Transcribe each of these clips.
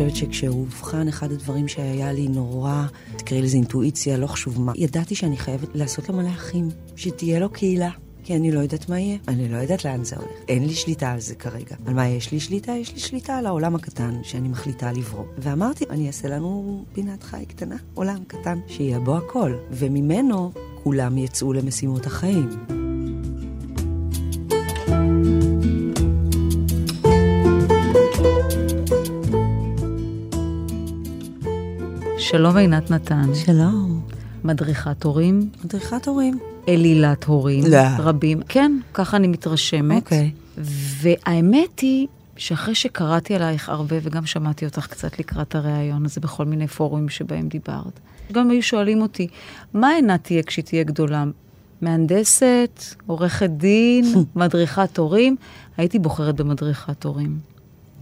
חושבת שכשהוא אובחן, אחד הדברים שהיה לי נורא, תקראי לזה אינטואיציה, לא חשוב מה, ידעתי שאני חייבת לעשות לו מלא אחים, שתהיה לו קהילה. כי אני לא יודעת מה יהיה, אני לא יודעת לאן זה הולך. אין לי שליטה על זה כרגע. על מה יש לי שליטה? יש לי שליטה על העולם הקטן שאני מחליטה לברוא. ואמרתי, אני אעשה לנו פינת חי קטנה, עולם קטן, שיהיה בו הכל. וממנו כולם יצאו למשימות החיים. שלום עינת נתן. שלום. מדריכת הורים. מדריכת הורים. אלילת הורים. לא. רבים. כן, ככה אני מתרשמת. אוקיי. והאמת היא שאחרי שקראתי עלייך הרבה, וגם שמעתי אותך קצת לקראת הריאיון הזה בכל מיני פורומים שבהם דיברת, גם היו שואלים אותי, מה עינת תהיה כשהיא תהיה גדולה? מהנדסת, עורכת דין, מדריכת הורים? הייתי בוחרת במדריכת הורים.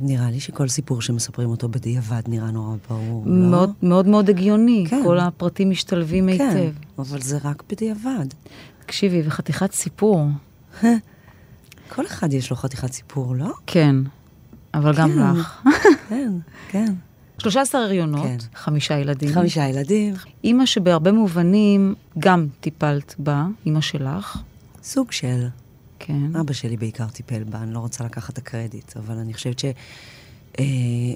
נראה לי שכל סיפור שמספרים אותו בדיעבד נראה נורא ברור, לא? מאוד מאוד מאוד הגיוני, כן. כל הפרטים משתלבים כן, היטב. אבל זה רק בדיעבד. תקשיבי, וחתיכת סיפור. כל אחד יש לו חתיכת סיפור, לא? כן, אבל גם כן. לך. כן, כן. 13 הריונות, כן. חמישה ילדים. חמישה ילדים, אימא שבהרבה מובנים גם טיפלת בה, אימא שלך. סוג של. כן. אבא שלי בעיקר טיפל בה, אני לא רוצה לקחת את הקרדיט, אבל אני חושבת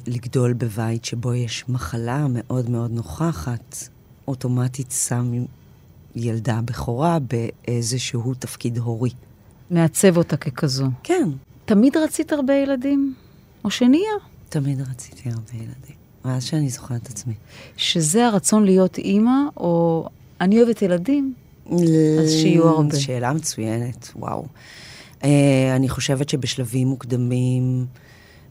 שלגדול בבית שבו יש מחלה מאוד מאוד נוכחת, אוטומטית שם ילדה בכורה באיזשהו תפקיד הורי. מעצב אותה ככזו. כן, תמיד רצית הרבה ילדים? או שנהיה? תמיד רציתי הרבה ילדים. מאז שאני זוכרת את עצמי. שזה הרצון להיות אימא, או אני אוהבת ילדים, אז שיהיו הרבה. שאלה מצוינת, וואו. אה, אני חושבת שבשלבים מוקדמים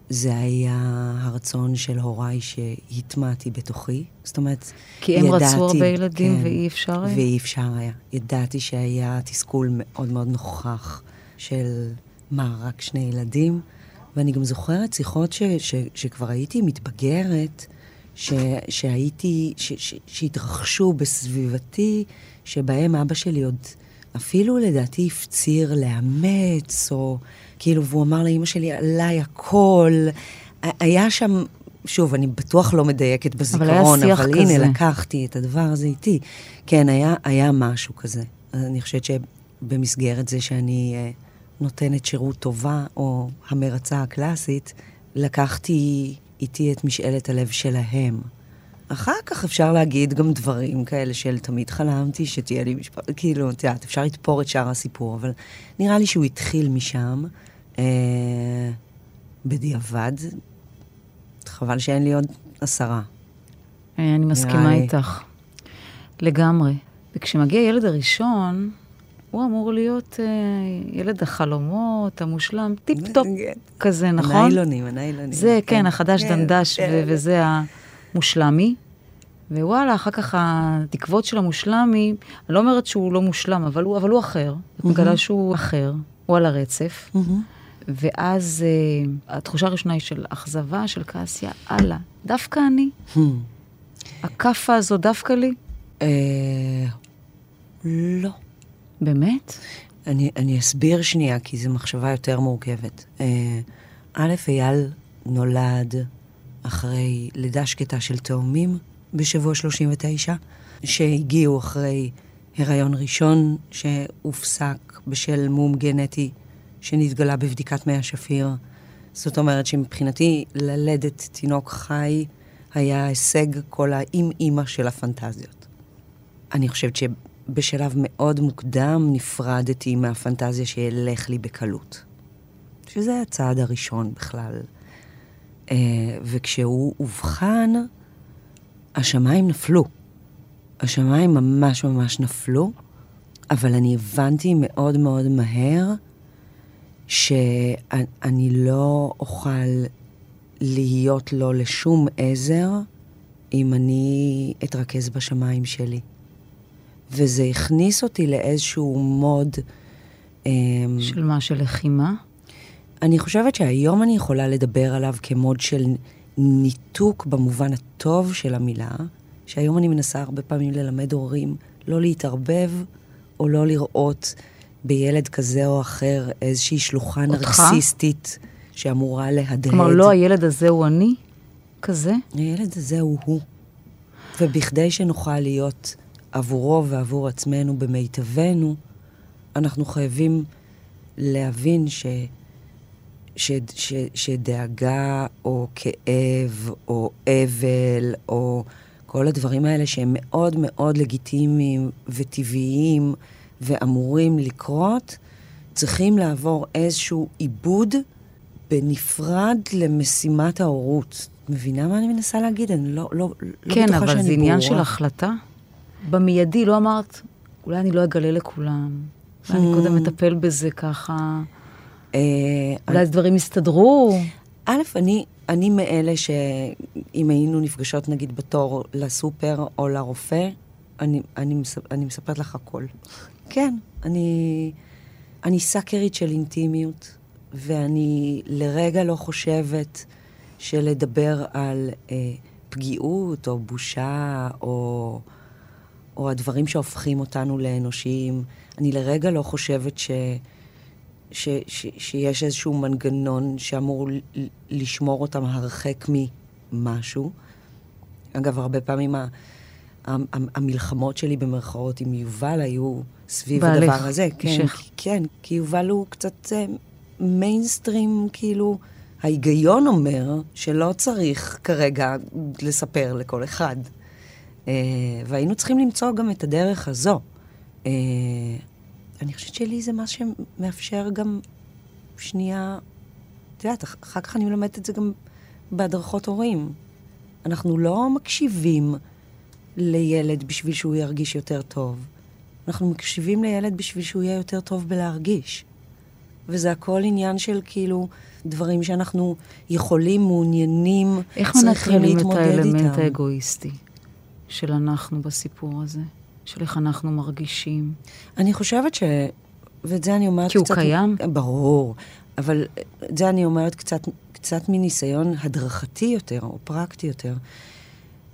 זה היה הרצון של הוריי שהטמעתי בתוכי. זאת אומרת, כי הם ידעתי, רצו הרבה ילדים כן, ואי אפשר היה? ואי אפשר היה. ידעתי שהיה תסכול מאוד מאוד נוכח של מה, רק שני ילדים. ואני גם זוכרת שיחות ש, ש, שכבר הייתי מתבגרת, ש, שהייתי, ש, ש, שהתרחשו בסביבתי, שבהם אבא שלי עוד אפילו לדעתי הפציר לאמץ, או כאילו, והוא אמר לאימא שלי, עליי הכל. היה שם, שוב, אני בטוח לא מדייקת בזיכרון, אבל כזה. הנה, לקחתי את הדבר הזה איתי. כן, היה, היה משהו כזה. אני חושבת שבמסגרת זה שאני אה, נותנת שירות טובה, או המרצה הקלאסית, לקחתי איתי את משאלת הלב שלהם. אחר כך אפשר להגיד גם דברים כאלה של תמיד חלמתי שתהיה לי משפחה, כאילו, את יודעת, אפשר לתפור את שאר הסיפור, אבל נראה לי שהוא התחיל משם. אה, בדיעבד, חבל שאין לי עוד עשרה. אה, אני מסכימה. איתך. לגמרי. וכשמגיע הילד הראשון, הוא אמור להיות אה, ילד החלומות, המושלם, טיפ-טופ. כזה, נכון? הניילונים, הניילונים. זה, כן, החדש כן, דנדש, כן. ו- וזה המושלמי. וואלה, אחר כך התקוות של המושלמי, אני לא אומרת שהוא לא מושלם, אבל הוא, אבל הוא אחר. את מגלה שהוא אחר, הוא על הרצף. מהמם. ואז אה, התחושה הראשונה היא של אכזבה, של כעס, יאללה, דווקא אני. Hmm. הכאפה הזו דווקא לי? אה, לא. באמת? אני, אני אסביר שנייה, כי זו מחשבה יותר מורכבת. אה, א', אייל נולד אחרי לידה שקטה של תאומים בשבוע 39, שהגיעו אחרי הריון ראשון שהופסק בשל מום גנטי שנתגלה בבדיקת מי השפיר. זאת אומרת שמבחינתי ללדת תינוק חי היה הישג כל האם-אימא של הפנטזיות. אני חושבת שבשלב מאוד מוקדם נפרדתי מהפנטזיה שילך לי בקלות. שזה הצעד הראשון בכלל. אה, וכשהוא אובחן, השמיים נפלו. השמיים ממש ממש נפלו, אבל אני הבנתי מאוד מאוד מהר שאני לא אוכל להיות לו לשום עזר אם אני אתרכז בשמיים שלי. וזה הכניס אותי לאיזשהו מוד... אמ, של מה? של לחימה? אני חושבת שהיום אני יכולה לדבר עליו כמוד של ניתוק במובן הטוב של המילה, שהיום אני מנסה הרבה פעמים ללמד הורים לא להתערבב או לא לראות בילד כזה או אחר איזושהי שלוחה אותך? נרקסיסטית שאמורה להדהד. כלומר, לא הילד הזה הוא אני? כזה? הילד הזה הוא הוא. ובכדי שנוכל להיות עבורו ועבור עצמנו במיטבנו, אנחנו חייבים להבין ש, ש, ש, שדאגה או כאב או אבל או כל הדברים האלה שהם מאוד מאוד לגיטימיים וטבעיים ואמורים לקרות, צריכים לעבור איזשהו עיבוד בנפרד למשימת ההורות. מבינה מה אני מנסה להגיד? אני לא, לא, לא כן, בטוחה שאני ברורה. כן, אבל זה עניין של החלטה. במיידי לא אמרת, אולי אני לא אגלה לכולם. אולי אני קודם Hmm. אטפל בזה ככה. אה, אולי דברים יסתדרו. א', אני, אני מאלה שאם היינו נפגשות נגיד בתור לסופר או לרופא, אני, אני, מס, אני מספרת לך הכל. כן, אני, אני סאקרית של אינטימיות, ואני לרגע לא חושבת שלדבר על אה, פגיעות או בושה או, או הדברים שהופכים אותנו לאנושיים, אני לרגע לא חושבת ש... ש, ש, שיש איזשהו מנגנון שאמור ל- לשמור אותם הרחק ממשהו. אגב, הרבה פעמים ה, ה, ה, המלחמות שלי במרכאות עם יובל היו סביב בעלך, הדבר הזה. כן, כן, כי יובל הוא קצת אה, מיינסטרים, כאילו, ההיגיון אומר שלא צריך כרגע לספר לכל אחד. אה, והיינו צריכים למצוא גם את הדרך הזו. אה, אני חושבת שלי זה מה שמאפשר גם שנייה, את יודעת, אח- אחר כך אני מלמדת את זה גם בהדרכות הורים. אנחנו לא מקשיבים לילד בשביל שהוא ירגיש יותר טוב. אנחנו מקשיבים לילד בשביל שהוא יהיה יותר טוב בלהרגיש. וזה הכל עניין של כאילו דברים שאנחנו יכולים, מעוניינים, איך צריכים מנטרלים את להתמודד האלמנט איתם. האגואיסטי של אנחנו בסיפור הזה? של איך אנחנו מרגישים? אני חושבת ש... ואת זה אני אומרת כי הוא קצת... קיים? ברור. אבל את זה אני אומרת קצת, קצת מניסיון הדרכתי יותר, או פרקטי יותר.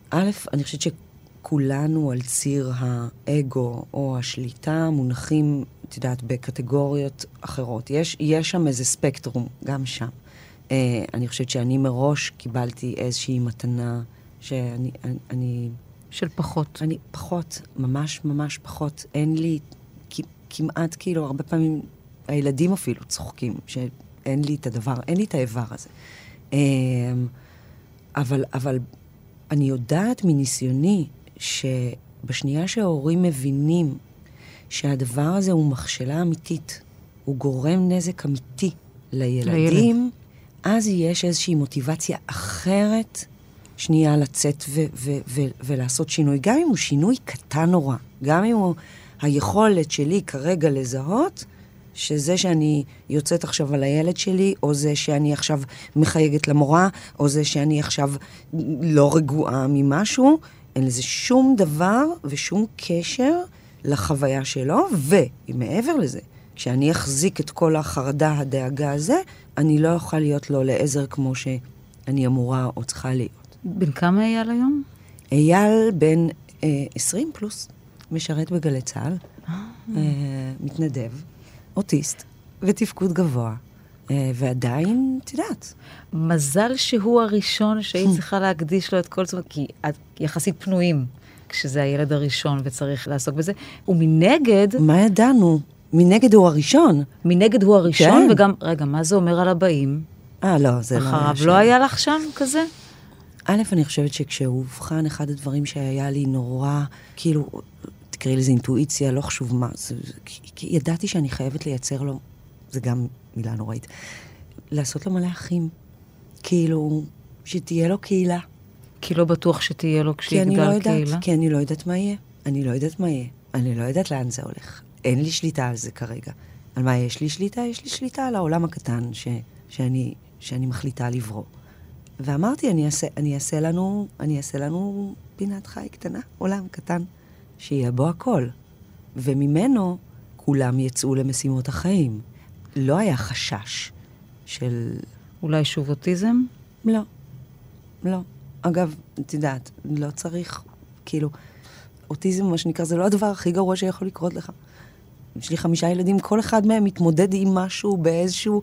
א', אני חושבת שכולנו על ציר האגו או השליטה מונחים, את יודעת, בקטגוריות אחרות. יש, יש שם איזה ספקטרום, גם שם. אה, אני חושבת שאני מראש קיבלתי איזושהי מתנה שאני... אני, אני, של פחות. אני פחות, ממש ממש פחות. אין לי, כמעט כאילו, הרבה פעמים הילדים אפילו צוחקים, שאין לי את הדבר, אין לי את האיבר הזה. אמ, אבל, אבל אני יודעת מניסיוני שבשנייה שההורים מבינים שהדבר הזה הוא מכשלה אמיתית, הוא גורם נזק אמיתי לילדים, אז יש איזושהי מוטיבציה אחרת שנייה לצאת ו- ו- ו- ולעשות שינוי, גם אם הוא שינוי קטן נורא, גם אם הוא היכולת שלי כרגע לזהות שזה שאני יוצאת עכשיו על הילד שלי, או זה שאני עכשיו מחייגת למורה, או זה שאני עכשיו לא רגועה ממשהו, אין לזה שום דבר ושום קשר לחוויה שלו, ומעבר לזה, כשאני אחזיק את כל החרדה, הדאגה הזה, אני לא אוכל להיות לו לעזר כמו שאני אמורה או צריכה להיות. בן כמה אייל היום? אייל בן אה, 20 פלוס, משרת בגלי צה"ל, אה, מתנדב, אוטיסט, ותפקוד גבוה, אה, ועדיין, את יודעת, מזל שהוא הראשון שהיית צריכה להקדיש לו את כל זאת, כי את יחסית פנויים כשזה הילד הראשון וצריך לעסוק בזה. ומנגד, מה ידענו? מנגד הוא הראשון. מנגד הוא הראשון, כן. וגם, רגע, מה זה אומר על הבאים? אה, לא, זה לא היה אחריו שם. לא היה לך שם כזה? א', אני חושבת שכשהוא אובחן, אחד הדברים שהיה לי נורא, כאילו, תקראי לזה אינטואיציה, לא חשוב מה, זה, כי, כי ידעתי שאני חייבת לייצר לו, זה גם מילה נוראית, לעשות לו מלא אחים. כאילו, שתהיה לו קהילה. כי לא בטוח שתהיה לו אני לא כשיגדל יודעת, קהילה. כי אני לא יודעת מה יהיה. אני לא יודעת מה יהיה. אני לא יודעת לאן זה הולך. אין לי שליטה על זה כרגע. על מה יש לי שליטה? יש לי שליטה על העולם הקטן ש, שאני, שאני מחליטה לברוא. ואמרתי, אני אעשה, אני אעשה לנו, אני אעשה לנו פינת חי קטנה, עולם קטן, שיהיה בו הכל. וממנו כולם יצאו למשימות החיים. לא היה חשש של אולי שוב אוטיזם? לא. לא. אגב, את יודעת, לא צריך, כאילו, אוטיזם, מה שנקרא, זה לא הדבר הכי גרוע שיכול לקרות לך. יש לי חמישה ילדים, כל אחד מהם מתמודד עם משהו באיזשהו...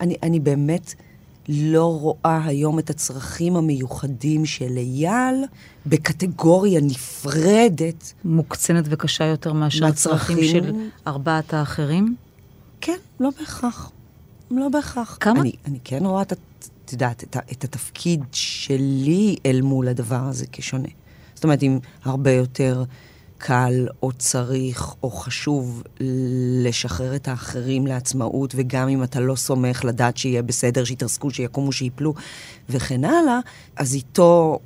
אני, אני באמת לא רואה היום את הצרכים המיוחדים של אייל בקטגוריה נפרדת. מוקצנת וקשה יותר מאשר הצרכים של ארבעת האחרים? כן, לא בהכרח. לא בהכרח. כמה? אני, אני כן רואה, את, את יודעת, את, את התפקיד שלי אל מול הדבר הזה כשונה. זאת אומרת, אם הרבה יותר קל או צריך או חשוב לשחרר את האחרים לעצמאות, וגם אם אתה לא סומך לדעת שיהיה בסדר, שיתרסקו, שיקומו, שיפלו וכן הלאה, אז איתו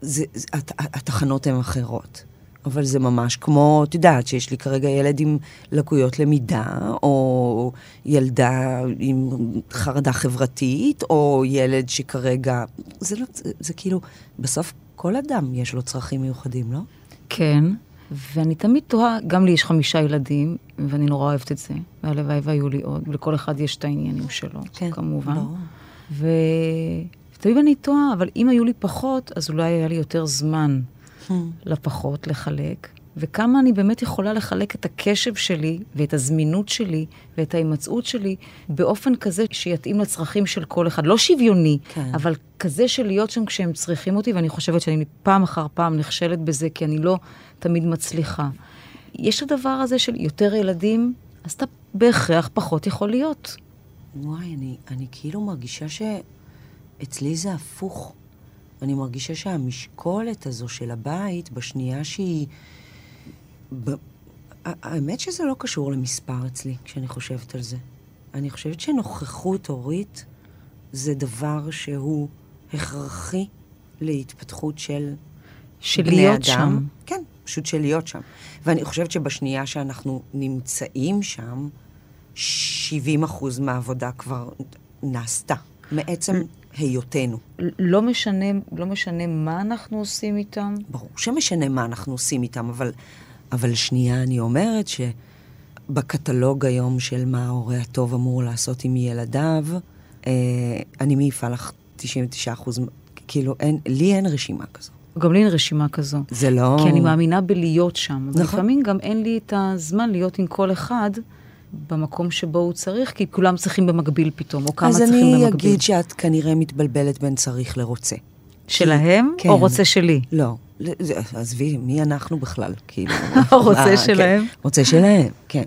זה, זה, הת, התחנות הן אחרות. אבל זה ממש כמו, את יודעת, שיש לי כרגע ילד עם לקויות למידה, או ילדה עם חרדה חברתית, או ילד שכרגע... זה לא... זה, זה כאילו, בסוף כל אדם יש לו צרכים מיוחדים, לא? כן, ואני תמיד תוהה, גם לי יש חמישה ילדים, ואני נורא אוהבת את זה, והלוואי והיו לי עוד, ולכל אחד יש את העניינים שלו, כן, כמובן. ברור. ו... ותמיד אני תוהה, אבל אם היו לי פחות, אז אולי היה לי יותר זמן hmm. לפחות לחלק. וכמה אני באמת יכולה לחלק את הקשב שלי ואת הזמינות שלי ואת ההימצאות שלי באופן כזה שיתאים לצרכים של כל אחד. לא שוויוני, כן. אבל כזה של להיות שם כשהם צריכים אותי, ואני חושבת שאני פעם אחר פעם נכשלת בזה, כי אני לא תמיד מצליחה. יש הדבר הזה של יותר ילדים, אז אתה בהכרח פחות יכול להיות. וואי, אני, אני כאילו מרגישה שאצלי זה הפוך. אני מרגישה שהמשקולת הזו של הבית, בשנייה שהיא... ב... האמת שזה לא קשור למספר אצלי, כשאני חושבת על זה. אני חושבת שנוכחות הורית זה דבר שהוא הכרחי להתפתחות של של להיות אדם. שם. כן, פשוט של להיות שם. ואני חושבת שבשנייה שאנחנו נמצאים שם, 70 אחוז מהעבודה כבר נעשתה, מעצם היותנו. לא משנה, לא משנה מה אנחנו עושים איתם? ברור שמשנה מה אנחנו עושים איתם, אבל, אבל שנייה אני אומרת שבקטלוג היום של מה ההורה הטוב אמור לעשות עם ילדיו, אה, אני מעיפה לך 99 אחוז, כאילו, אין, לי אין רשימה כזו. גם לי אין רשימה כזו. זה לא... כי אני מאמינה בלהיות שם. נכון. ולפעמים גם אין לי את הזמן להיות עם כל אחד במקום שבו הוא צריך, כי כולם צריכים במקביל פתאום, או כמה צריכים במקביל. אז אני אגיד שאת כנראה מתבלבלת בין צריך לרוצה. שלהם, כי... או כן. רוצה שלי? לא. עזבי, מי אנחנו בכלל? כאילו... רוצה אה, שלהם? כן, רוצה שלהם, כן.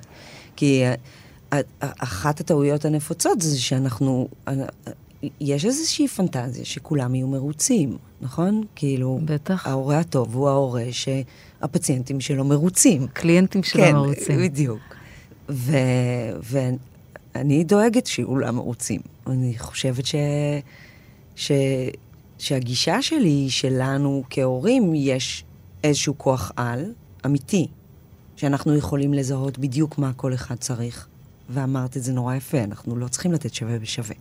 כי אה, אחת הטעויות הנפוצות זה שאנחנו... יש איזושהי פנטזיה שכולם יהיו מרוצים, נכון? כאילו... בטח. ההורה הטוב הוא ההורה שהפציינטים שלו מרוצים. קליינטים שלו כן, מרוצים. כן, בדיוק. ו... ואני דואגת שיהיו לה מרוצים. אני חושבת ש... ש... שהגישה שלי היא שלנו כהורים יש איזשהו כוח על אמיתי, שאנחנו יכולים לזהות בדיוק מה כל אחד צריך. ואמרת את זה נורא יפה, אנחנו לא צריכים לתת שווה בשווה.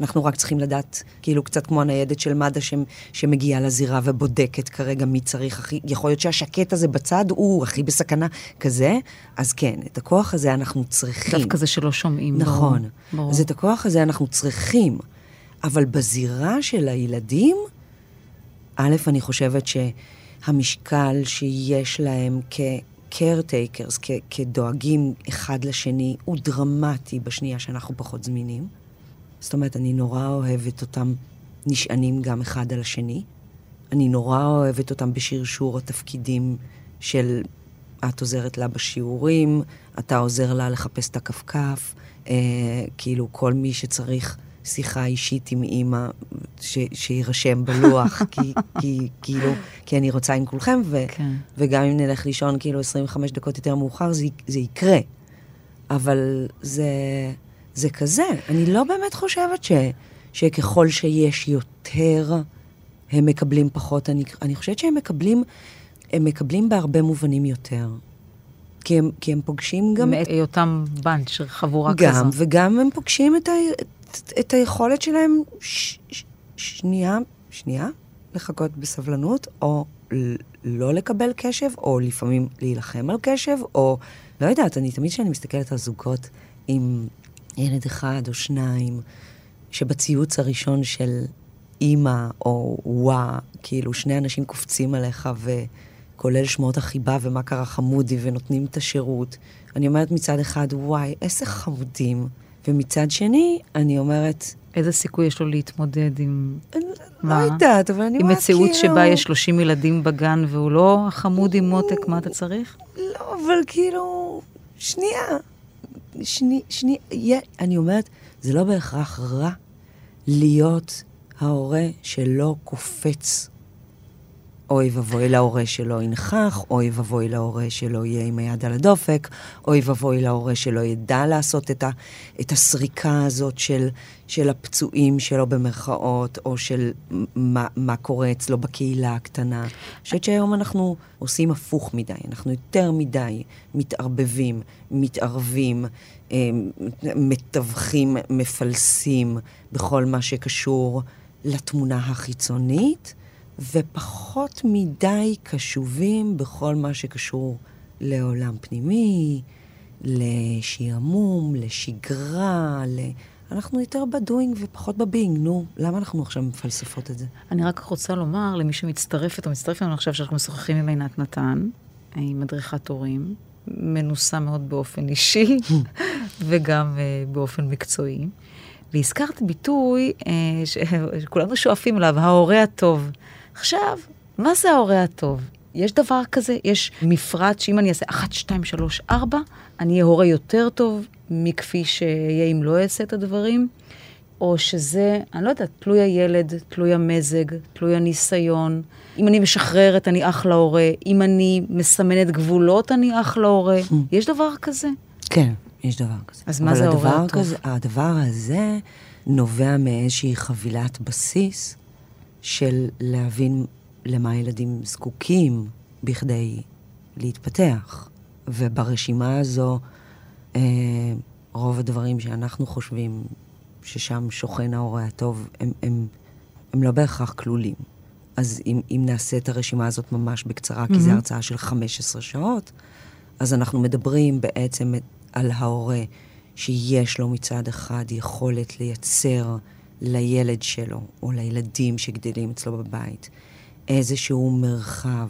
אנחנו רק צריכים לדעת, כאילו קצת כמו הניידת של מד"א שמגיעה לזירה ובודקת כרגע מי צריך הכי, יכול להיות שהשקט הזה בצד הוא הכי בסכנה כזה, אז כן, את הכוח הזה אנחנו צריכים. דווקא זה שלא שומעים. נכון. ברור. ברור. אז את הכוח הזה אנחנו צריכים. אבל בזירה של הילדים, א', אני חושבת שהמשקל שיש להם כ... caretaker's, כ- כדואגים אחד לשני, הוא דרמטי בשנייה שאנחנו פחות זמינים. זאת אומרת, אני נורא אוהבת אותם נשענים גם אחד על השני. אני נורא אוהבת אותם בשרשור התפקידים של את עוזרת לה בשיעורים, אתה עוזר לה לחפש את הכפכף, אה, כאילו כל מי שצריך שיחה אישית עם אימא, ש, שיירשם בלוח, כי, כי, כאילו, כי אני רוצה עם כולכם, ו, כן. וגם אם נלך לישון כאילו 25 דקות יותר מאוחר, זה, זה יקרה. אבל זה... זה כזה. אני לא באמת חושבת ש, שככל שיש יותר, הם מקבלים פחות. אני, אני חושבת שהם מקבלים, הם מקבלים בהרבה מובנים יותר. כי הם, כי הם פוגשים גם... מהיותם בנץ', חבורה גם, כזו. גם, וגם הם פוגשים את, ה, את, את היכולת שלהם ש, ש, שנייה, שנייה, לחכות בסבלנות, או לא לקבל קשב, או לפעמים להילחם על קשב, או לא יודעת, אני תמיד כשאני מסתכלת על זוגות עם ילד אחד או שניים, שבציוץ הראשון של אימא או וואה, כאילו שני אנשים קופצים עליך וכולל שמות החיבה ומה קרה חמודי ונותנים את השירות. אני אומרת מצד אחד, וואי, איזה חמודים, ומצד שני, אני אומרת, איזה סיכוי יש לו להתמודד עם... לא יודעת, אבל אני עם אומרת מציאות כאילו... שבה יש 30 ילדים בגן והוא לא החמוד עם מותק, מה אתה צריך? לא, אבל כאילו, שנייה. שני, שני, יה, אני אומרת, זה לא בהכרח רע להיות ההורה שלא קופץ. אוי ואבוי להורה שלא ינכח, אוי ואבוי להורה שלא יהיה עם היד על הדופק, אוי ואבוי להורה שלא ידע לעשות את, ה, את הסריקה הזאת של, של הפצועים שלו במרכאות, או של מה, מה קורה אצלו בקהילה הקטנה. אני חושבת שהיום אנחנו עושים הפוך מדי, אנחנו יותר מדי מתערבבים, מתערבים, אה, מתווכים, מפלסים בכל מה שקשור לתמונה החיצונית. ופחות מדי קשובים בכל מה שקשור לעולם פנימי, לשעמום, לשגרה, ל... אנחנו יותר בדואינג ופחות בבינג, נו, למה אנחנו עכשיו מפלספות את זה? אני רק רוצה לומר למי שמצטרפת או מצטרף אלינו עכשיו, שאנחנו משוחחים עם עינת נתן, היא מדריכת הורים, מנוסה מאוד באופן אישי וגם uh, באופן מקצועי. והזכרת ביטוי uh, שכולנו שואפים אליו, ההורה הטוב. עכשיו, מה זה ההורה הטוב? יש דבר כזה? יש מפרט שאם אני אעשה 1, 2, 3, 4, אני אהיה הורה יותר טוב מכפי שאהיה אם לא אעשה את הדברים? או שזה, אני לא יודעת, תלוי הילד, תלוי המזג, תלוי הניסיון. אם אני משחררת, אני אח להורה. אם אני מסמנת גבולות, אני אח להורה. יש דבר כזה? כן, יש דבר כזה. אז מה זה ההורה הטוב? הדבר הזה נובע מאיזושהי חבילת בסיס של להבין למה ילדים זקוקים בכדי להתפתח. וברשימה הזו, אה, רוב הדברים שאנחנו חושבים ששם שוכן ההורה הטוב, הם, הם, הם לא בהכרח כלולים. אז אם, אם נעשה את הרשימה הזאת ממש בקצרה, mm-hmm. כי זו הרצאה של 15 שעות, אז אנחנו מדברים בעצם על ההורה שיש לו מצד אחד יכולת לייצר לילד שלו, או לילדים שגדלים אצלו בבית, איזשהו מרחב,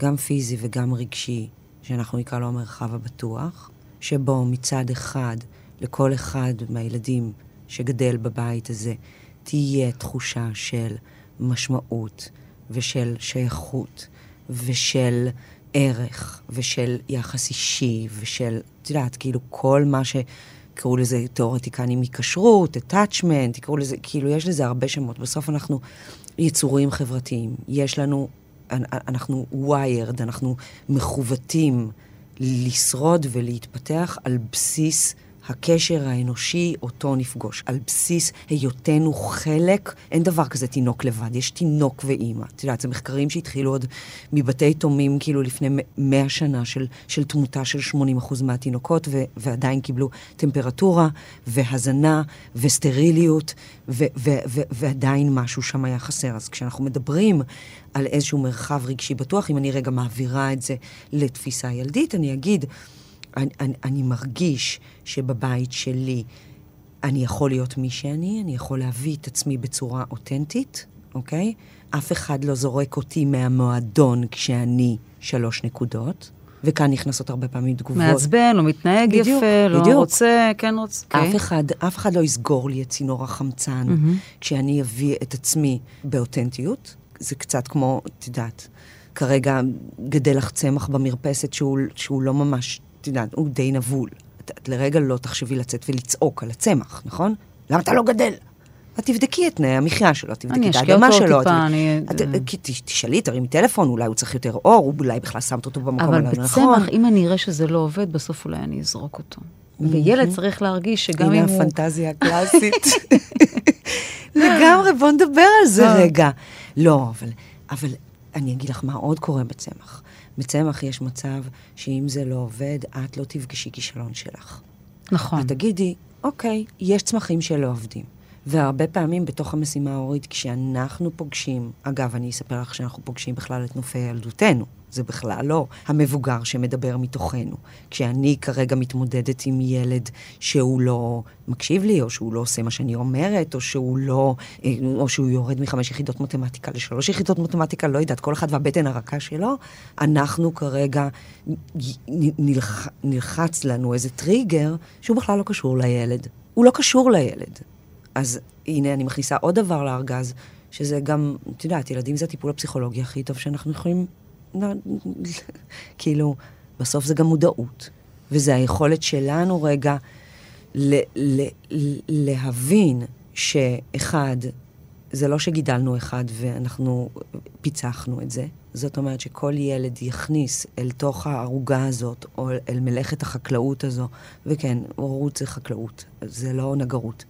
גם פיזי וגם רגשי, שאנחנו נקרא לו המרחב הבטוח, שבו מצד אחד, לכל אחד מהילדים שגדל בבית הזה, תהיה תחושה של משמעות ושל שייכות ושל ערך ושל יחס אישי ושל, את יודעת, כאילו כל מה ש... תקראו לזה תיאורטיקנים מכשרות, attachment, תקראו לזה, כאילו יש לזה הרבה שמות. בסוף אנחנו יצורים חברתיים. יש לנו, אנחנו wired, אנחנו מכוותים לשרוד ולהתפתח על בסיס הקשר האנושי אותו נפגוש, על בסיס היותנו חלק, אין דבר כזה תינוק לבד, יש תינוק ואימא. את יודעת, זה מחקרים שהתחילו עוד מבתי תומים, כאילו לפני מאה שנה, של, של תמותה של 80% מהתינוקות, ו, ועדיין קיבלו טמפרטורה, והזנה, וסטריליות, ו, ו, ו, ועדיין משהו שם היה חסר. אז כשאנחנו מדברים על איזשהו מרחב רגשי בטוח, אם אני רגע מעבירה את זה לתפיסה ילדית, אני אגיד, אני, אני, אני מרגיש שבבית שלי אני יכול להיות מי שאני, אני יכול להביא את עצמי בצורה אותנטית, אוקיי? אף אחד לא זורק אותי מהמועדון כשאני שלוש נקודות. וכאן נכנסות הרבה פעמים תגובות. מעצבן, לא מתנהג בדיוק, יפה, לא בדיוק. רוצה, כן רוצה. אף okay. אחד, אף אחד לא יסגור לי את צינור החמצן mm-hmm. כשאני אביא את עצמי באותנטיות. זה קצת כמו, את יודעת, כרגע גדל לך צמח במרפסת שהוא, שהוא לא ממש את יודעת, הוא די נבול. את, את לרגע לא תחשבי לצאת ולצעוק על הצמח, נכון? למה אתה לא גדל? את תבדקי את תנאי המחיה שלו, תבדקי את האדמה שלו. אני אשקיע אותו טיפה, אני... תשאלי, תרימי טלפון, אולי הוא צריך יותר אור, אולי בכלל שמת אותו במקום הלא נכון. אבל בצמח, אם אני אראה שזה לא עובד, בסוף אולי אני אזרוק אותו. וילד צריך להרגיש שגם אם הוא... הנה הפנטזיה הקלאסית. לגמרי, בוא נדבר על זה רגע. לא, אבל, אבל אני אגיד לך מה עוד קורה בצמח. בצמח יש מצב שאם זה לא עובד, את לא תפגשי כישלון שלך. נכון. ותגידי, אוקיי, יש צמחים שלא עובדים. והרבה פעמים בתוך המשימה ההורית, כשאנחנו פוגשים, אגב, אני אספר לך שאנחנו פוגשים בכלל את נופי ילדותנו. זה בכלל לא המבוגר שמדבר מתוכנו. כשאני כרגע מתמודדת עם ילד שהוא לא מקשיב לי, או שהוא לא עושה מה שאני אומרת, או שהוא לא, אה, או שהוא יורד מחמש יחידות מתמטיקה לשלוש יחידות מתמטיקה, לא יודעת, כל אחד והבטן הרכה שלו, אנחנו כרגע, נלח, נלחץ לנו איזה טריגר שהוא בכלל לא קשור לילד. הוא לא קשור לילד. אז הנה, אני מכניסה עוד דבר לארגז, שזה גם, את יודעת, ילדים זה הטיפול הפסיכולוגי הכי טוב שאנחנו יכולים כאילו, בסוף זה גם מודעות. וזה היכולת שלנו רגע ל- ל- להבין שאחד, זה לא שגידלנו אחד ואנחנו פיצחנו את זה. זאת אומרת שכל ילד יכניס אל תוך הערוגה הזאת, או אל מלאכת החקלאות הזו, וכן, הורות זה חקלאות, זה לא נגרות.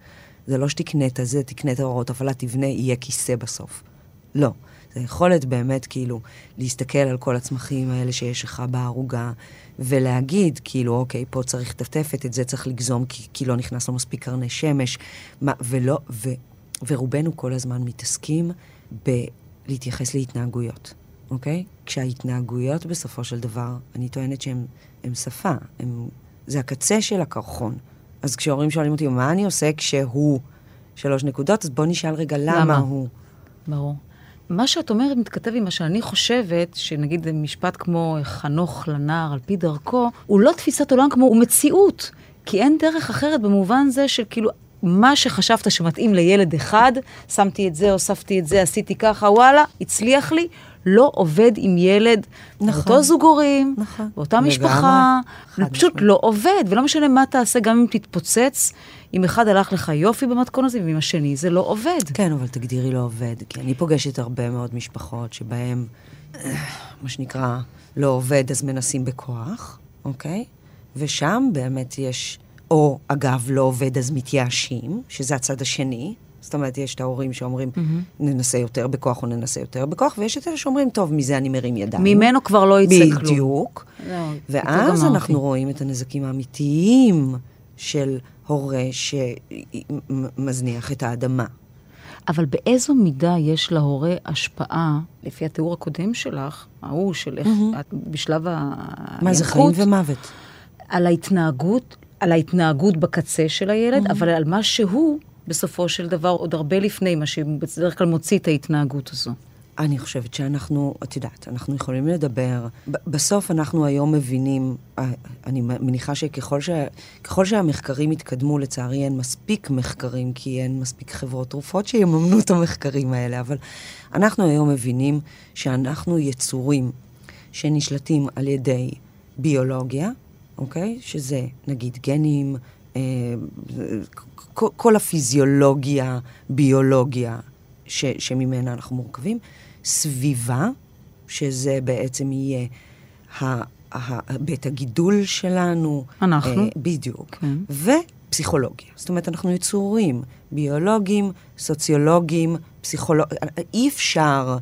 זה לא שתקנה את הזה, תקנה את ההוראות, אבל תבנה, יהיה כיסא בסוף. לא. זה יכולת באמת כאילו להסתכל על כל הצמחים האלה שיש לך בערוגה, ולהגיד, כאילו, אוקיי, פה צריך טפטפת, את זה צריך לגזום כי, כי לא נכנס לו מספיק קרני שמש, מה, ולא, ו, ורובנו כל הזמן מתעסקים בלהתייחס להתנהגויות, אוקיי? כשההתנהגויות בסופו של דבר, אני טוענת שהן שפה, הם, זה הקצה של הקרחון. אז כשהורים שואלים אותי, מה אני עושה כשהוא שלוש נקודות, אז בוא נשאל רגע למה, למה? הוא. ברור. מה שאת אומרת מתכתב עם מה שאני חושבת, שנגיד משפט כמו חנוך לנער על פי דרכו, הוא לא תפיסת עולם כמו, הוא מציאות. כי אין דרך אחרת במובן זה של כאילו, מה שחשבת שמתאים לילד אחד, שמתי את זה, הוספתי את זה, עשיתי ככה, וואלה, הצליח לי, לא עובד עם ילד נכון, באותו זוג הורים, נכון, באותה משפחה, פשוט לא עובד, ולא משנה מה תעשה, גם אם תתפוצץ, אם אחד הלך לך יופי במתכון הזה, ועם השני זה לא עובד. כן, אבל תגדירי לא עובד, כי אני פוגשת הרבה מאוד משפחות שבהן, מה שנקרא, לא עובד, אז מנסים בכוח, אוקיי? ושם באמת יש, או אגב, לא עובד, אז מתייאשים, שזה הצד השני. זאת אומרת, יש את ההורים שאומרים, mm-hmm. ננסה יותר בכוח או ננסה יותר בכוח, ויש את אלה שאומרים, טוב, מזה אני מרים ידיים. ממנו כבר לא יצא כלום. בדיוק. לא, ואז אנחנו רואים את הנזקים האמיתיים של הורה שמזניח את האדמה. אבל באיזו מידה יש להורה השפעה, לפי התיאור הקודם שלך, ההוא של איך, mm-hmm. את בשלב הינקות, מה זה חיים ומוות? על ההתנהגות, על ההתנהגות בקצה של הילד, mm-hmm. אבל על מה שהוא, בסופו של דבר, עוד הרבה לפני מה שבדרך כלל מוציא את ההתנהגות הזו. אני חושבת שאנחנו, את יודעת, אנחנו יכולים לדבר. בסוף אנחנו היום מבינים, אה, אני מניחה שככל ש, שהמחקרים יתקדמו, לצערי אין מספיק מחקרים, כי אין מספיק חברות תרופות שיממנו את המחקרים האלה, אבל אנחנו היום מבינים שאנחנו יצורים שנשלטים על ידי ביולוגיה, אוקיי? שזה נגיד גנים, כל, כל הפיזיולוגיה, ביולוגיה ש, שממנה אנחנו מורכבים. סביבה, שזה בעצם יהיה ה, ה, בית הגידול שלנו. אנחנו. אה, בדיוק. כן. ופסיכולוגיה. זאת אומרת, אנחנו יצורים ביולוגיים, סוציולוגיים, פסיכולוגיים. אי אפשר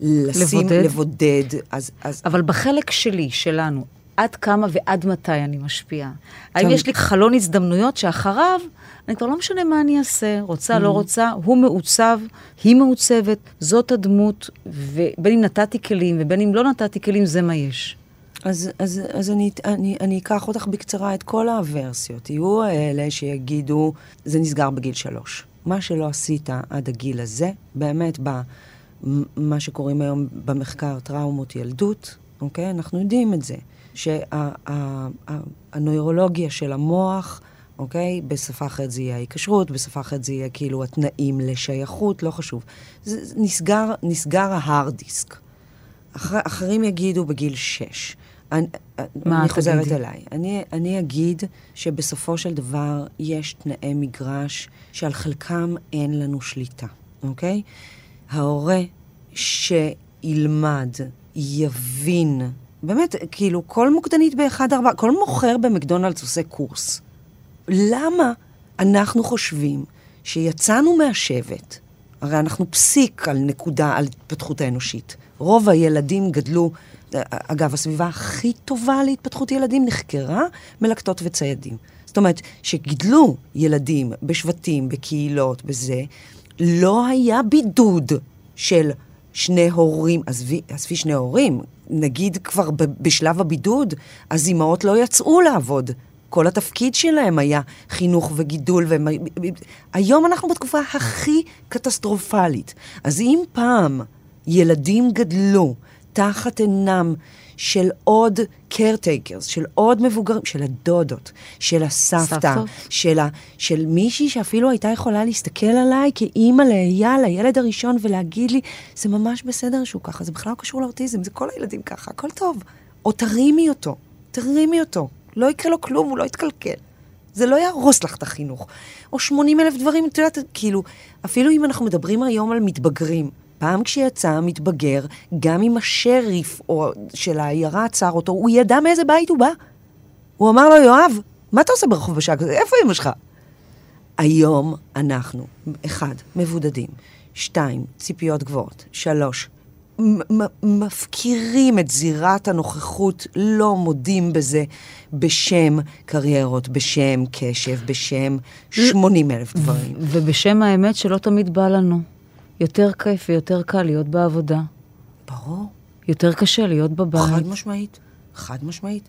לשים, לבודד. לבודד אז, אז... אבל בחלק שלי, שלנו, עד כמה ועד מתי אני משפיעה? האם יש לי חלון הזדמנויות שאחריו... אני כבר לא משנה מה אני אעשה, רוצה, לא mm. רוצה, הוא מעוצב, היא מעוצבת, זאת הדמות, ובין אם נתתי כלים ובין אם לא נתתי כלים, זה מה יש. אז, אז, אז אני, אני, אני אקח אותך בקצרה את כל הוורסיות. יהיו אלה שיגידו, זה נסגר בגיל שלוש. מה שלא עשית עד הגיל הזה, באמת, במה שקוראים היום במחקר טראומות ילדות, אוקיי? אנחנו יודעים את זה, שהנוירולוגיה שה, של המוח, אוקיי? בשפה אחרת זה יהיה ההיקשרות, בשפה אחרת זה יהיה כאילו התנאים לשייכות, לא חשוב. זה, זה נסגר, נסגר ההארד דיסק. אחר, אחרים יגידו בגיל שש. אני, אני חוזרת תגידי? אליי. אני, אני אגיד שבסופו של דבר יש תנאי מגרש שעל חלקם אין לנו שליטה, אוקיי? ההורה שילמד, יבין, באמת, כאילו, כל מוקדנית באחד ארבע, כל מוכר במקדונלדס עושה קורס. למה אנחנו חושבים שיצאנו מהשבט, הרי אנחנו פסיק על נקודה, על התפתחות האנושית. רוב הילדים גדלו אגב, הסביבה הכי טובה להתפתחות ילדים נחקרה מלקטות וציידים. זאת אומרת, שגידלו ילדים בשבטים, בקהילות, בזה, לא היה בידוד של שני הורים, עזבי, שני הורים, נגיד כבר בשלב הבידוד, אז אימהות לא יצאו לעבוד. כל התפקיד שלהם היה חינוך וגידול. והם... היום אנחנו בתקופה הכי קטסטרופלית. אז אם פעם ילדים גדלו תחת עינם של עוד caretakers, של עוד מבוגרים, של הדודות, של הסבתא, של, ה, של מישהי שאפילו הייתה יכולה להסתכל עליי כאימא לאייל, הילד הראשון, ולהגיד לי, זה ממש בסדר שהוא ככה, זה בכלל לא קשור לאוטיזם, זה כל הילדים ככה, הכל טוב. או תרימי אותו, תרימי אותו, לא יקרה לו כלום, הוא לא יתקלקל. זה לא יהרוס לך את החינוך. או 80 אלף דברים, את יודעת, כאילו, אפילו אם אנחנו מדברים היום על מתבגרים, פעם כשיצא המתבגר, גם אם השריף או של העיירה עצר אותו, הוא ידע מאיזה בית הוא בא. הוא אמר לו, יואב, מה אתה עושה ברחוב בשעה כזה? איפה אמא שלך? היום אנחנו, אחד, מבודדים, שתיים, ציפיות גבוהות, שלוש, מפקירים את זירת הנוכחות, לא מודים בזה, בשם קריירות, בשם קשב, בשם 80 אלף דברים. ובשם האמת שלא תמיד בא לנו. יותר כיף ויותר קל להיות בעבודה. ברור. יותר קשה להיות בבית. חד משמעית. חד משמעית.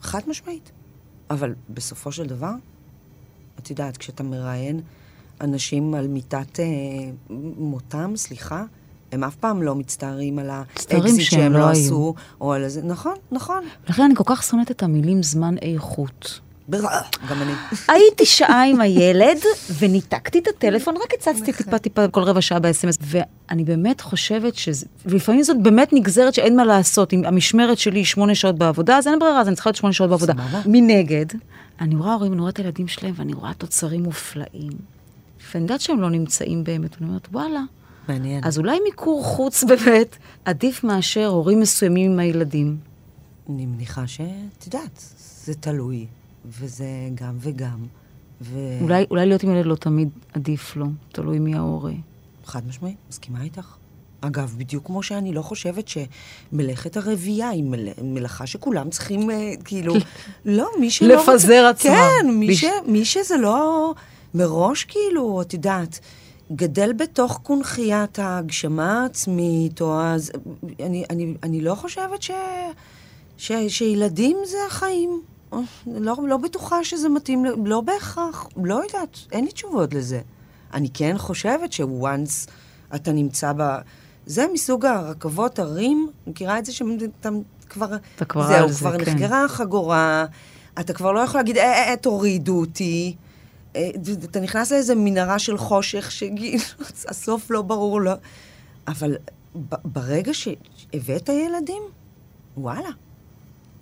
חד משמעית. אבל בסופו של דבר, את יודעת, כשאתה מראיין אנשים על מיטת אה, מותם, סליחה, הם אף פעם לא מצטערים על האקזיט שהם לא, לא עשו, או על זה, נכון, נכון. לכן אני כל כך שונאת את המילים זמן איכות. גם אני. הייתי שעה עם הילד, וניתקתי את הטלפון, רק הצצתי נכון. טיפה טיפה כל רבע שעה ב-SMS, ואני באמת חושבת שזה, ולפעמים זאת באמת נגזרת שאין מה לעשות. אם המשמרת שלי היא שמונה שעות בעבודה, אז אין ברירה, אז אני צריכה להיות שמונה שעות בעבודה. מנגד, אני רואה הורים, אני רואה את הילדים שלהם, ואני רואה תוצרים מופלאים. ואני יודעת שהם לא נמצאים באמת, ואני אומרת, וואלה. מעניין. אז אולי מיקור חוץ באמת עדיף מאשר הורים מסוימים עם הילדים. אני מניחה שאת יודעת, זה תלוי. וזה גם וגם. ו... אולי, אולי להיות עם ילד לא תמיד עדיף לו, תלוי מי ההורה. חד משמעית, מסכימה איתך. אגב, בדיוק כמו שאני לא חושבת שמלאכת הרבייה היא מל... מלאכה שכולם צריכים, uh, כאילו, לא, מי שלא רוצה... לפזר עצמם. כן, מי, בש... ש... מי שזה לא... מראש, כאילו, את יודעת, גדל בתוך קונכיית ההגשמה העצמית, או אז... אני, אני, אני לא חושבת ש... ש... שילדים זה החיים. לא, לא בטוחה שזה מתאים, לא בהכרח, לא יודעת, אין לי תשובות לזה. אני כן חושבת שוואנס אתה נמצא ב... זה מסוג הרכבות הרים, מכירה את זה שאתה כבר... אתה כבר זהו, על זה, כבר כן. נחגרה החגורה, אתה כבר לא יכול להגיד, אה, אה, אה תורידו אותי. אה, אתה נכנס לאיזה מנהרה של חושך, שהסוף לא ברור, לא... אבל ברגע שהבאת ילדים, וואלה,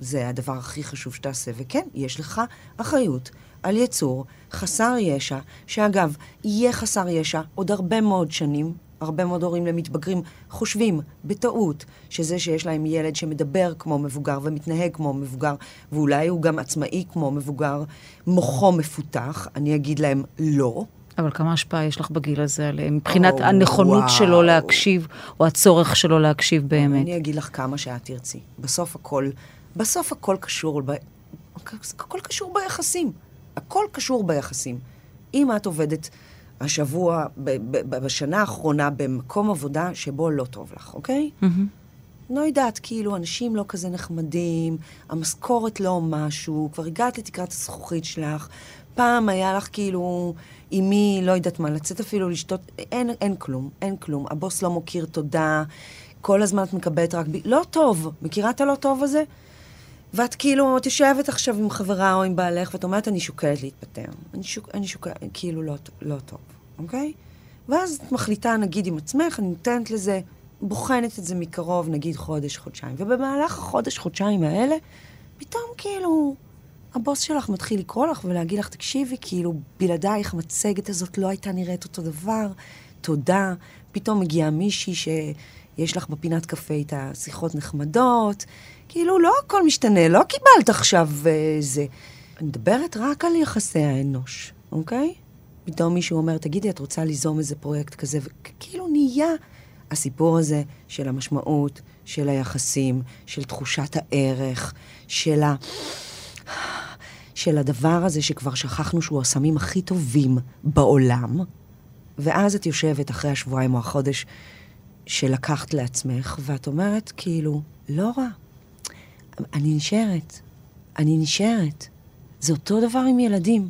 זה הדבר הכי חשוב שתעשה. וכן, יש לך אחריות על יצור חסר ישע, שאגב, יהיה חסר ישע עוד הרבה מאוד שנים. הרבה מאוד הורים למתבגרים חושבים, בטעות, שזה שיש להם ילד שמדבר כמו מבוגר ומתנהג כמו מבוגר, ואולי הוא גם עצמאי כמו מבוגר, מוחו מפותח, אני אגיד להם לא. אבל כמה השפעה יש לך בגיל הזה עליהם, מבחינת oh, הנכונות וואו. שלו להקשיב, או הצורך שלו להקשיב באמת? אני אגיד לך כמה שאת תרצי. בסוף הכל בסוף הכל קשור, ב... הכל קשור ביחסים. הכל קשור ביחסים. אם את עובדת השבוע, ב- ב- בשנה האחרונה, במקום עבודה שבו לא טוב לך, אוקיי? Mm-hmm. לא יודעת, כאילו, אנשים לא כזה נחמדים, המשכורת לא משהו, כבר הגעת לתקרת הזכוכית שלך, פעם היה לך כאילו, עם מי, לא יודעת מה, לצאת אפילו לשתות, אין, אין כלום, אין כלום. הבוס לא מוקיר תודה, כל הזמן את מקבלת רק ב... לא טוב. מכירה את הלא טוב הזה? ואת כאילו, את יושבת עכשיו עם חברה או עם בעלך, ואת אומרת, אני שוקלת להתפטר. אני, שוק, אני שוקלת, כאילו, לא, לא טוב, אוקיי? ואז את מחליטה, נגיד, עם עצמך, אני נותנת לזה, בוחנת את זה מקרוב, נגיד חודש, חודשיים. ובמהלך החודש, חודשיים האלה, פתאום כאילו, הבוס שלך מתחיל לקרוא לך ולהגיד לך, תקשיבי, כאילו, בלעדייך המצגת הזאת לא הייתה נראית אותו דבר, תודה. פתאום מגיעה מישהי שיש לך בפינת קפה איתה שיחות נחמדות, כאילו, לא הכל משתנה, לא קיבלת עכשיו אה, זה. אני מדברת רק על יחסי האנוש, אוקיי? פתאום מישהו אומר, תגידי, את רוצה ליזום איזה פרויקט כזה? וכאילו נהיה הסיפור הזה של המשמעות, של היחסים, של תחושת הערך, של ה... של הדבר הזה שכבר שכחנו שהוא הסמים הכי טובים בעולם, ואז את יושבת אחרי השבועיים או החודש שלקחת לעצמך, ואת אומרת, כאילו, לא רע, אני נשארת, אני נשארת. זה אותו דבר עם ילדים.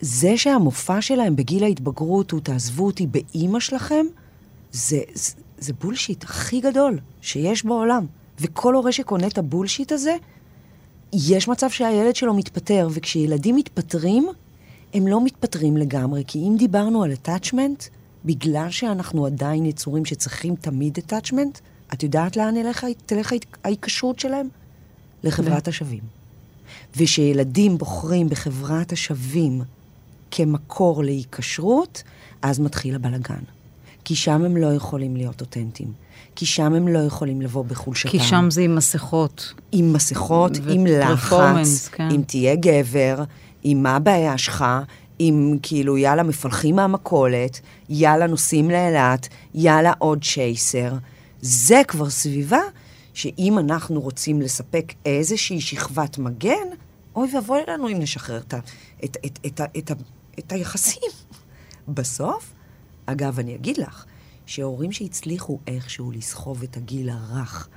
זה שהמופע שלהם בגיל ההתבגרות הוא תעזבו אותי באימא שלכם, זה, זה, זה בולשיט הכי גדול שיש בעולם. וכל הורה שקונה את הבולשיט הזה, יש מצב שהילד שלו מתפטר, וכשילדים מתפטרים, הם לא מתפטרים לגמרי, כי אם דיברנו על attachment, בגלל שאנחנו עדיין יצורים שצריכים תמיד attachment, את יודעת לאן תלך, ההיקשרות שלהם? לחברת השווים. ושילדים בוחרים בחברת השווים כמקור להיקשרות, אז מתחיל הבלגן. כי שם הם לא יכולים להיות אותנטיים. כי שם הם לא יכולים לבוא בחולשתם. כי שם זה עם מסכות. עם מסכות, עם לחץ, כן. אם תהיה גבר, עם מה הבעיה שלך, עם כאילו, יאללה, מפלחים מהמכולת, יאללה, נוסעים לאילת, יאללה, עוד צ'ייסר. זה כבר סביבה שאם אנחנו רוצים לספק איזושהי שכבת מגן, אוי ואבוי לנו אם נשחרר את, את, את, את, את, את, את היחסים. בסוף, אגב, אני אגיד לך, שהורים שהצליחו איכשהו לסחוב את הגיל הרך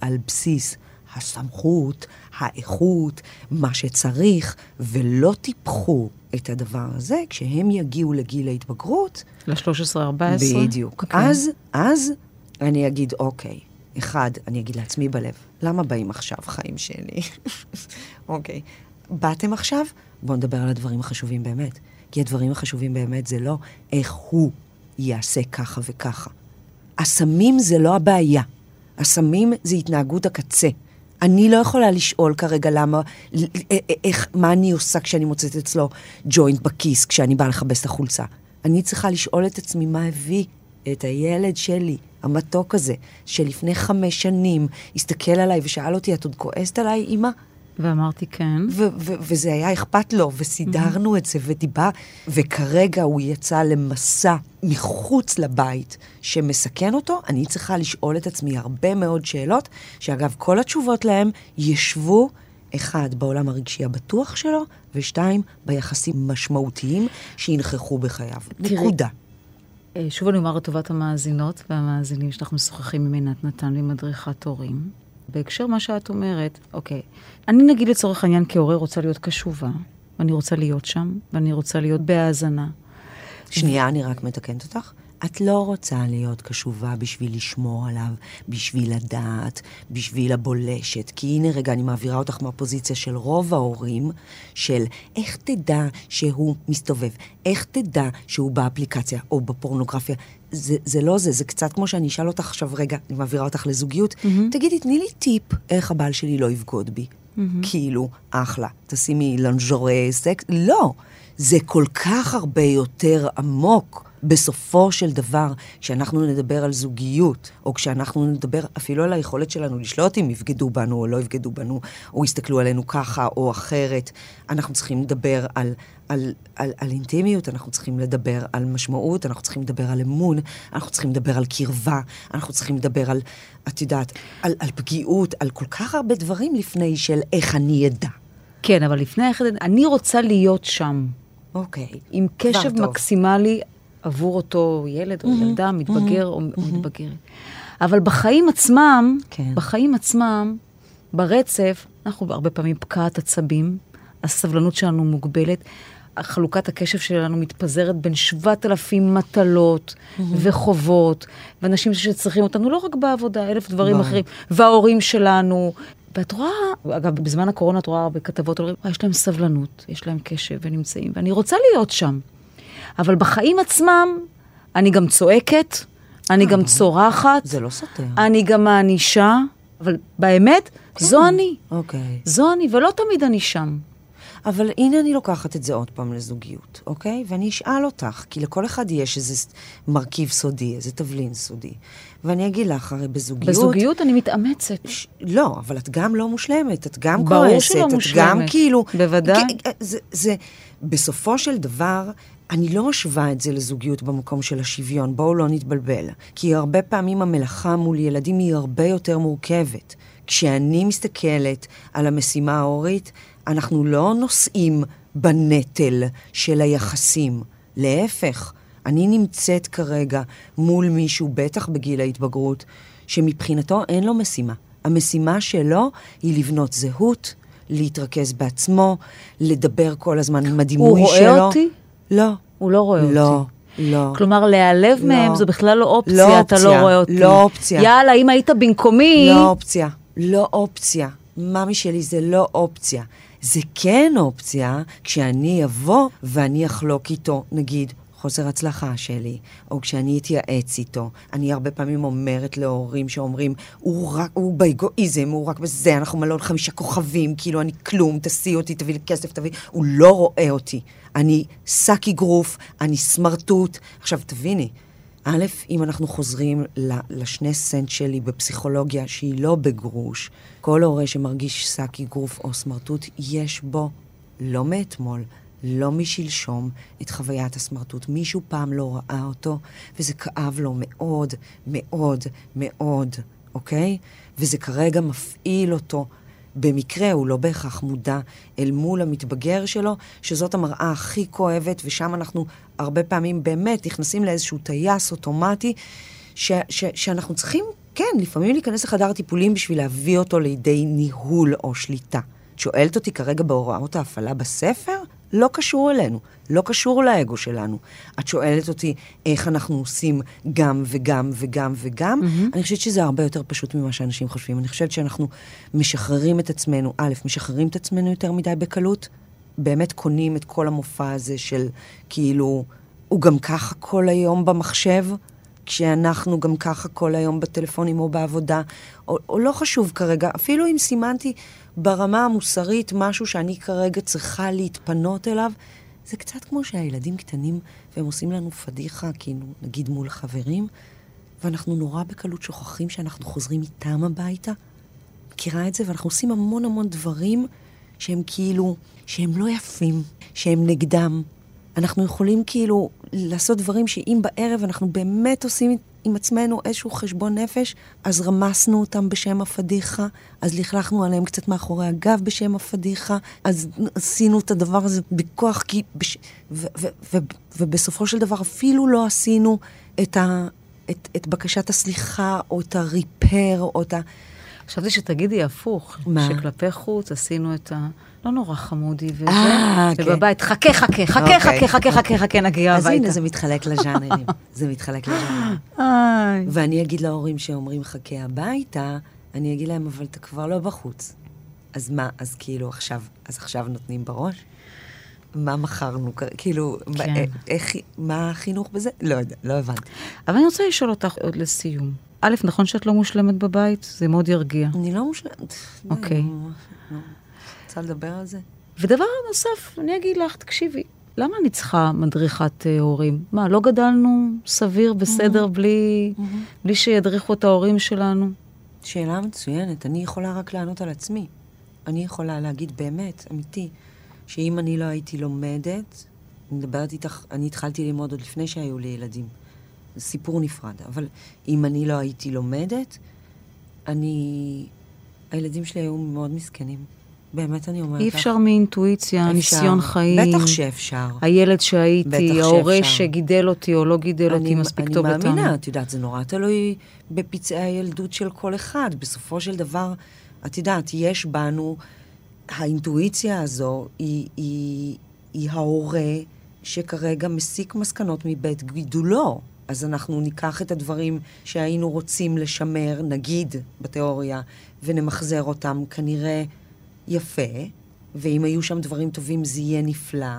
על בסיס הסמכות, האיכות, מה שצריך, ולא טיפחו את הדבר הזה, כשהם יגיעו לגיל ההתבגרות... ל-13-14? בדיוק. Okay. אוקיי. אז, אז אני אגיד, אוקיי, אחד, אני אגיד לעצמי בלב, למה באים עכשיו חיים שלי? אוקיי, באתם עכשיו? בואו נדבר על הדברים החשובים באמת. כי הדברים החשובים באמת זה לא איך הוא יעשה ככה וככה. הסמים זה לא הבעיה. הסמים זה התנהגות הקצה. אני לא יכולה לשאול כרגע למה, איך, מה אני עושה כשאני מוצאת אצלו ג'וינט בכיס, כשאני באה לכבס את החולצה. אני צריכה לשאול את עצמי מה הביא את הילד שלי, המתוק הזה, שלפני חמש שנים הסתכל עליי ושאל אותי, את עוד כועסת עליי, אמא? ואמרתי כן. ו- ו- וזה היה אכפת לו, וסידרנו mm-hmm. את זה, ודיבר, וכרגע הוא יצא למסע מחוץ לבית שמסכן אותו, אני צריכה לשאול את עצמי הרבה מאוד שאלות, שאגב, כל התשובות להם ישבו, אחד, בעולם הרגשי הבטוח שלו, ושתיים, ביחסים משמעותיים שינכחו בחייו. תראי, נקודה. אה, שוב אני אומר לטובת המאזינות והמאזינים שאנחנו משוחחים עם עינת נתן ומדריכת הורים. בהקשר מה שאת אומרת, אוקיי, אני נגיד לצורך העניין כהורה רוצה להיות קשובה, ואני רוצה להיות שם, ואני רוצה להיות בהאזנה. שנייה, אני רק מתקנת אותך. את לא רוצה להיות קשובה בשביל לשמור עליו, בשביל לדעת, בשביל הבולשת. כי הנה רגע, אני מעבירה אותך מהפוזיציה של רוב ההורים, של איך תדע שהוא מסתובב, איך תדע שהוא באפליקציה או בפורנוגרפיה. זה, זה לא זה, זה קצת כמו שאני אשאל אותך עכשיו, רגע, אני מעבירה אותך לזוגיות, mm-hmm. תגידי, תני לי טיפ איך הבעל שלי לא יבגוד בי. Mm-hmm. כאילו, אחלה, תשימי לנג'ורי סקס, לא. זה כל כך הרבה יותר עמוק. בסופו של דבר, כשאנחנו נדבר על זוגיות, או כשאנחנו נדבר אפילו על היכולת שלנו לשלוט אם יבגדו בנו או לא יבגדו בנו, או יסתכלו עלינו ככה או אחרת, אנחנו צריכים לדבר על, על, על, על אינטימיות, אנחנו צריכים לדבר על משמעות, אנחנו צריכים לדבר על אמון, אנחנו צריכים לדבר על קרבה, אנחנו צריכים לדבר על, את יודעת, על, על פגיעות, על כל כך הרבה דברים לפני של איך אני אדע. כן, אבל לפני כן, אני רוצה להיות שם. אוקיי. עם קשב מקסימלי עבור אותו ילד או mm-hmm, ילדה, מתבגר mm-hmm, או mm-hmm. מתבגרת. אבל בחיים עצמם, כן. בחיים עצמם, ברצף, אנחנו הרבה פעמים פקעת עצבים, הסבלנות שלנו מוגבלת. חלוקת הקשב שלנו מתפזרת בין 7,000 מטלות mm-hmm. וחובות, ואנשים שצריכים אותנו לא רק בעבודה, אלף דברים בוא. אחרים, וההורים שלנו. ואת רואה, אגב, בזמן הקורונה את רואה הרבה כתבות, יש להם סבלנות, יש להם קשב ונמצאים, ואני רוצה להיות שם. אבל בחיים עצמם, אני גם צועקת, אני גם אה, צורחת. זה לא סותר. אני גם מענישה, אבל באמת, כן. זו אני. אוקיי. זו אני, ולא תמיד אני שם. אבל הנה אני לוקחת את זה עוד פעם לזוגיות, אוקיי? ואני אשאל אותך, כי לכל אחד יש איזה מרכיב סודי, איזה תבלין סודי. ואני אגיד לך, הרי בזוגיות... בזוגיות אני מתאמצת. ש... לא, אבל את גם לא מושלמת, את גם כועסת, את מושלמת. גם כאילו... בוודאי. זה, זה, בסופו של דבר, אני לא משווה את זה לזוגיות במקום של השוויון, בואו לא נתבלבל. כי הרבה פעמים המלאכה מול ילדים היא הרבה יותר מורכבת. כשאני מסתכלת על המשימה ההורית, אנחנו לא נושאים בנטל של היחסים. להפך, אני נמצאת כרגע מול מישהו, בטח בגיל ההתבגרות, שמבחינתו אין לו משימה. המשימה שלו היא לבנות זהות, להתרכז בעצמו, לדבר כל הזמן עם הדימוי הוא שלו. רואה אותי? לא. הוא לא רואה לא, אותי. לא. כלומר, להיעלב לא. מהם זו בכלל לא אופציה, לא אתה לא אופציה, רואה אותי. לא אופציה. יאללה, אם היית במקומי... לא אופציה. לא אופציה. ממי שלי זה לא אופציה. זה כן אופציה כשאני אבוא ואני אחלוק איתו, נגיד, חוסר הצלחה שלי, או כשאני אתייעץ איתו. אני הרבה פעמים אומרת להורים שאומרים, הוא רק, הוא באגואיזם, הוא רק בזה, אנחנו מלון חמישה כוכבים, כאילו אני כלום, תסיעי אותי, תביא לי כסף, תביא... הוא לא רואה אותי. אני שק אגרוף, אני סמרטוט. עכשיו, תביני, א', אם אנחנו חוזרים לשני סנט שלי בפסיכולוגיה, שהיא לא בגרוש, כל הורה שמרגיש שק אגרוף או סמרטוט, יש בו, לא מאתמול, לא משלשום, את חוויית הסמרטוט. מישהו פעם לא ראה אותו, וזה כאב לו מאוד, מאוד, מאוד, אוקיי? וזה כרגע מפעיל אותו. במקרה, הוא לא בהכרח מודע אל מול המתבגר שלו, שזאת המראה הכי כואבת, ושם אנחנו הרבה פעמים באמת נכנסים לאיזשהו טייס אוטומטי, ש, ש, שאנחנו צריכים, כן, לפעמים להיכנס לחדר טיפולים בשביל להביא אותו לידי ניהול או שליטה. את שואלת אותי כרגע בהוראות ההפעלה בספר? לא קשור אלינו, לא קשור לאגו שלנו. את שואלת אותי איך אנחנו עושים גם וגם וגם וגם, mm-hmm. אני חושבת שזה הרבה יותר פשוט ממה שאנשים חושבים. אני חושבת שאנחנו משחררים את עצמנו, א', משחררים את עצמנו יותר מדי בקלות, באמת קונים את כל המופע הזה של כאילו, הוא גם ככה כל היום במחשב, כשאנחנו גם ככה כל היום בטלפונים או בעבודה, או, או לא חשוב כרגע, אפילו אם סימנתי ברמה המוסרית משהו שאני כרגע צריכה להתפנות אליו, זה קצת כמו שהילדים קטנים והם עושים לנו פדיחה, כאילו, נגיד מול חברים, ואנחנו נורא בקלות שוכחים שאנחנו חוזרים איתם הביתה. מכירה את זה? ואנחנו עושים המון המון דברים שהם כאילו, שהם לא יפים, שהם נגדם. אנחנו יכולים כאילו לעשות דברים שאם בערב אנחנו באמת עושים עם עצמנו איזשהו חשבון נפש, אז רמסנו אותם בשם הפדיחה, אז לכלכנו עליהם קצת מאחורי הגב בשם הפדיחה, אז עשינו את הדבר הזה בכוח, כי... בש... ו- ו- ו- ובסופו של דבר אפילו לא עשינו את, ה... את, את בקשת הסליחה, או את הריפר, או את ה... חשבתי שתגידי הפוך. מה? שכלפי חוץ עשינו את ה... לא נורא חמודי וזה. אה, כן. ובבית, חכה, חכה, חכה, אוקיי. חכה, חכה, חכה, חכה, נגיע אז הביתה. הנה, זה מתחלק לז'אנרים. זה מתחלק לז'אנרים. ואני אגיד להורים שאומרים חכה הביתה, אני אגיד להם, אבל אתה כבר לא בחוץ. אז מה, אז כאילו עכשיו, אז עכשיו נותנים בראש? מה מכרנו? כאילו, מה- כן. אה, איך, מה החינוך בזה? לא יודע, לא הבנתי. אבל אני רוצה לשאול אותך עוד לסיום. א', נכון שאת לא מושלמת בבית? זה מאוד ירגיע. אני לא מושלמת. אוקיי. רוצה לדבר על זה? ודבר נוסף, אני אגיד לך, תקשיבי, למה אני צריכה מדריכת אה, הורים? מה, לא גדלנו סביר, בסדר, בלי, בלי שידריכו את ההורים שלנו? שאלה מצוינת. אני יכולה רק לענות על עצמי. אני יכולה להגיד באמת, אמיתי, שאם אני לא הייתי לומדת, אני מדברת איתך, אני התחלתי ללמוד עוד לפני שהיו לי ילדים. זה סיפור נפרד. אבל אם אני לא הייתי לומדת, אני... הילדים שלי היו מאוד מסכנים. באמת אני אומרת אי לך. אפשר מאינטואיציה, אפשר. ניסיון חיים. בטח שאפשר. הילד שהייתי, ההורה שאפשר. שגידל אותי או לא גידל אותי אני- מספיק טוב אני אותנו. מאמינה, את יודעת, זה נורא תלוי בפצעי הילדות של כל אחד. בסופו של דבר, את יודעת, יש בנו, האינטואיציה הזו היא, היא, היא ההורה שכרגע מסיק מסקנות מבית גידולו. אז אנחנו ניקח את הדברים שהיינו רוצים לשמר, נגיד, בתיאוריה, ונמחזר אותם כנראה יפה, ואם היו שם דברים טובים זה יהיה נפלא.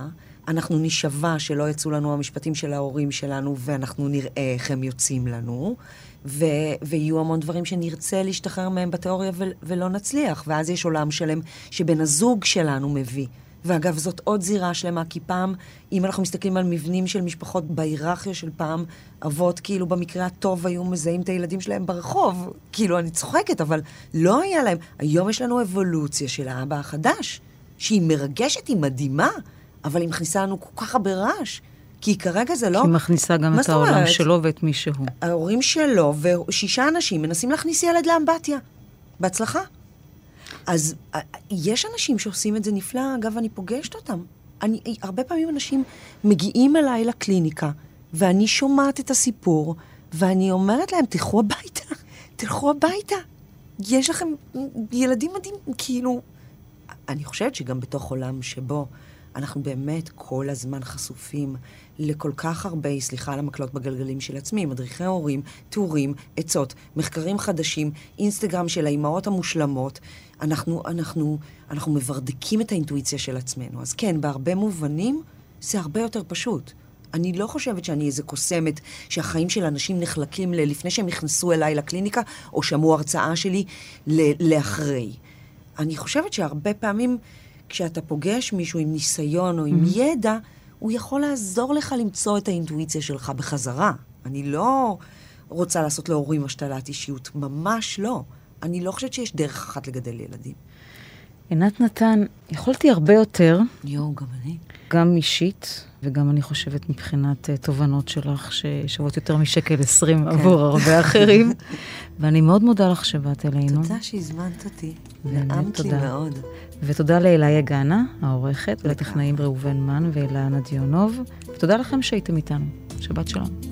אנחנו נשבע שלא יצאו לנו המשפטים של ההורים שלנו, ואנחנו נראה איך הם יוצאים לנו, ו- ויהיו המון דברים שנרצה להשתחרר מהם בתיאוריה ו- ולא נצליח, ואז יש עולם שלם שבן הזוג שלנו מביא. ואגב, זאת עוד זירה שלמה, כי פעם, אם אנחנו מסתכלים על מבנים של משפחות בהיררכיה של פעם, אבות כאילו במקרה הטוב היו מזהים את הילדים שלהם ברחוב. כאילו, אני צוחקת, אבל לא היה להם. היום יש לנו אבולוציה של האבא החדש, שהיא מרגשת, היא מדהימה, אבל היא מכניסה לנו כל כך הרבה רעש. כי כרגע זה לא... כי מכניסה גם את העולם שלו ואת מי שהוא. ההורים שלו ושישה אנשים מנסים להכניס ילד לאמבטיה. בהצלחה. אז אה, יש אנשים שעושים את זה נפלא, אגב, אני פוגשת אותם. אני, הרבה פעמים אנשים מגיעים אליי לקליניקה, ואני שומעת את הסיפור, ואני אומרת להם, תלכו הביתה, תלכו הביתה. יש לכם ילדים מדהים, כאילו... אני חושבת שגם בתוך עולם שבו אנחנו באמת כל הזמן חשופים לכל כך הרבה, סליחה על המקלות בגלגלים של עצמי, מדריכי הורים, טורים, עצות, מחקרים חדשים, אינסטגרם של האימהות המושלמות. אנחנו, אנחנו, אנחנו מברדקים את האינטואיציה של עצמנו. אז כן, בהרבה מובנים זה הרבה יותר פשוט. אני לא חושבת שאני איזה קוסמת שהחיים של אנשים נחלקים לפני שהם נכנסו אליי לקליניקה, או שמעו הרצאה שלי לאחרי. אני חושבת שהרבה פעמים כשאתה פוגש מישהו עם ניסיון או עם mm-hmm. ידע, הוא יכול לעזור לך למצוא את האינטואיציה שלך בחזרה. אני לא רוצה לעשות להורים השתלת אישיות, ממש לא. אני לא חושבת שיש דרך אחת לגדל ילדים. עינת נתן, יכולתי הרבה יותר. יואו, גם אני. גם אישית, וגם אני חושבת מבחינת uh, תובנות שלך, ששוות יותר משקל עשרים כן. עבור הרבה אחרים. ואני מאוד מודה לך שבאת אלינו. תודה שהזמנת אותי. נעמת לי מאוד. ותודה לאליה גאנה, העורכת, ולטכנאים ראובן מן ואילנה דיונוב. ותודה לכם שהייתם איתנו. שבת שלום.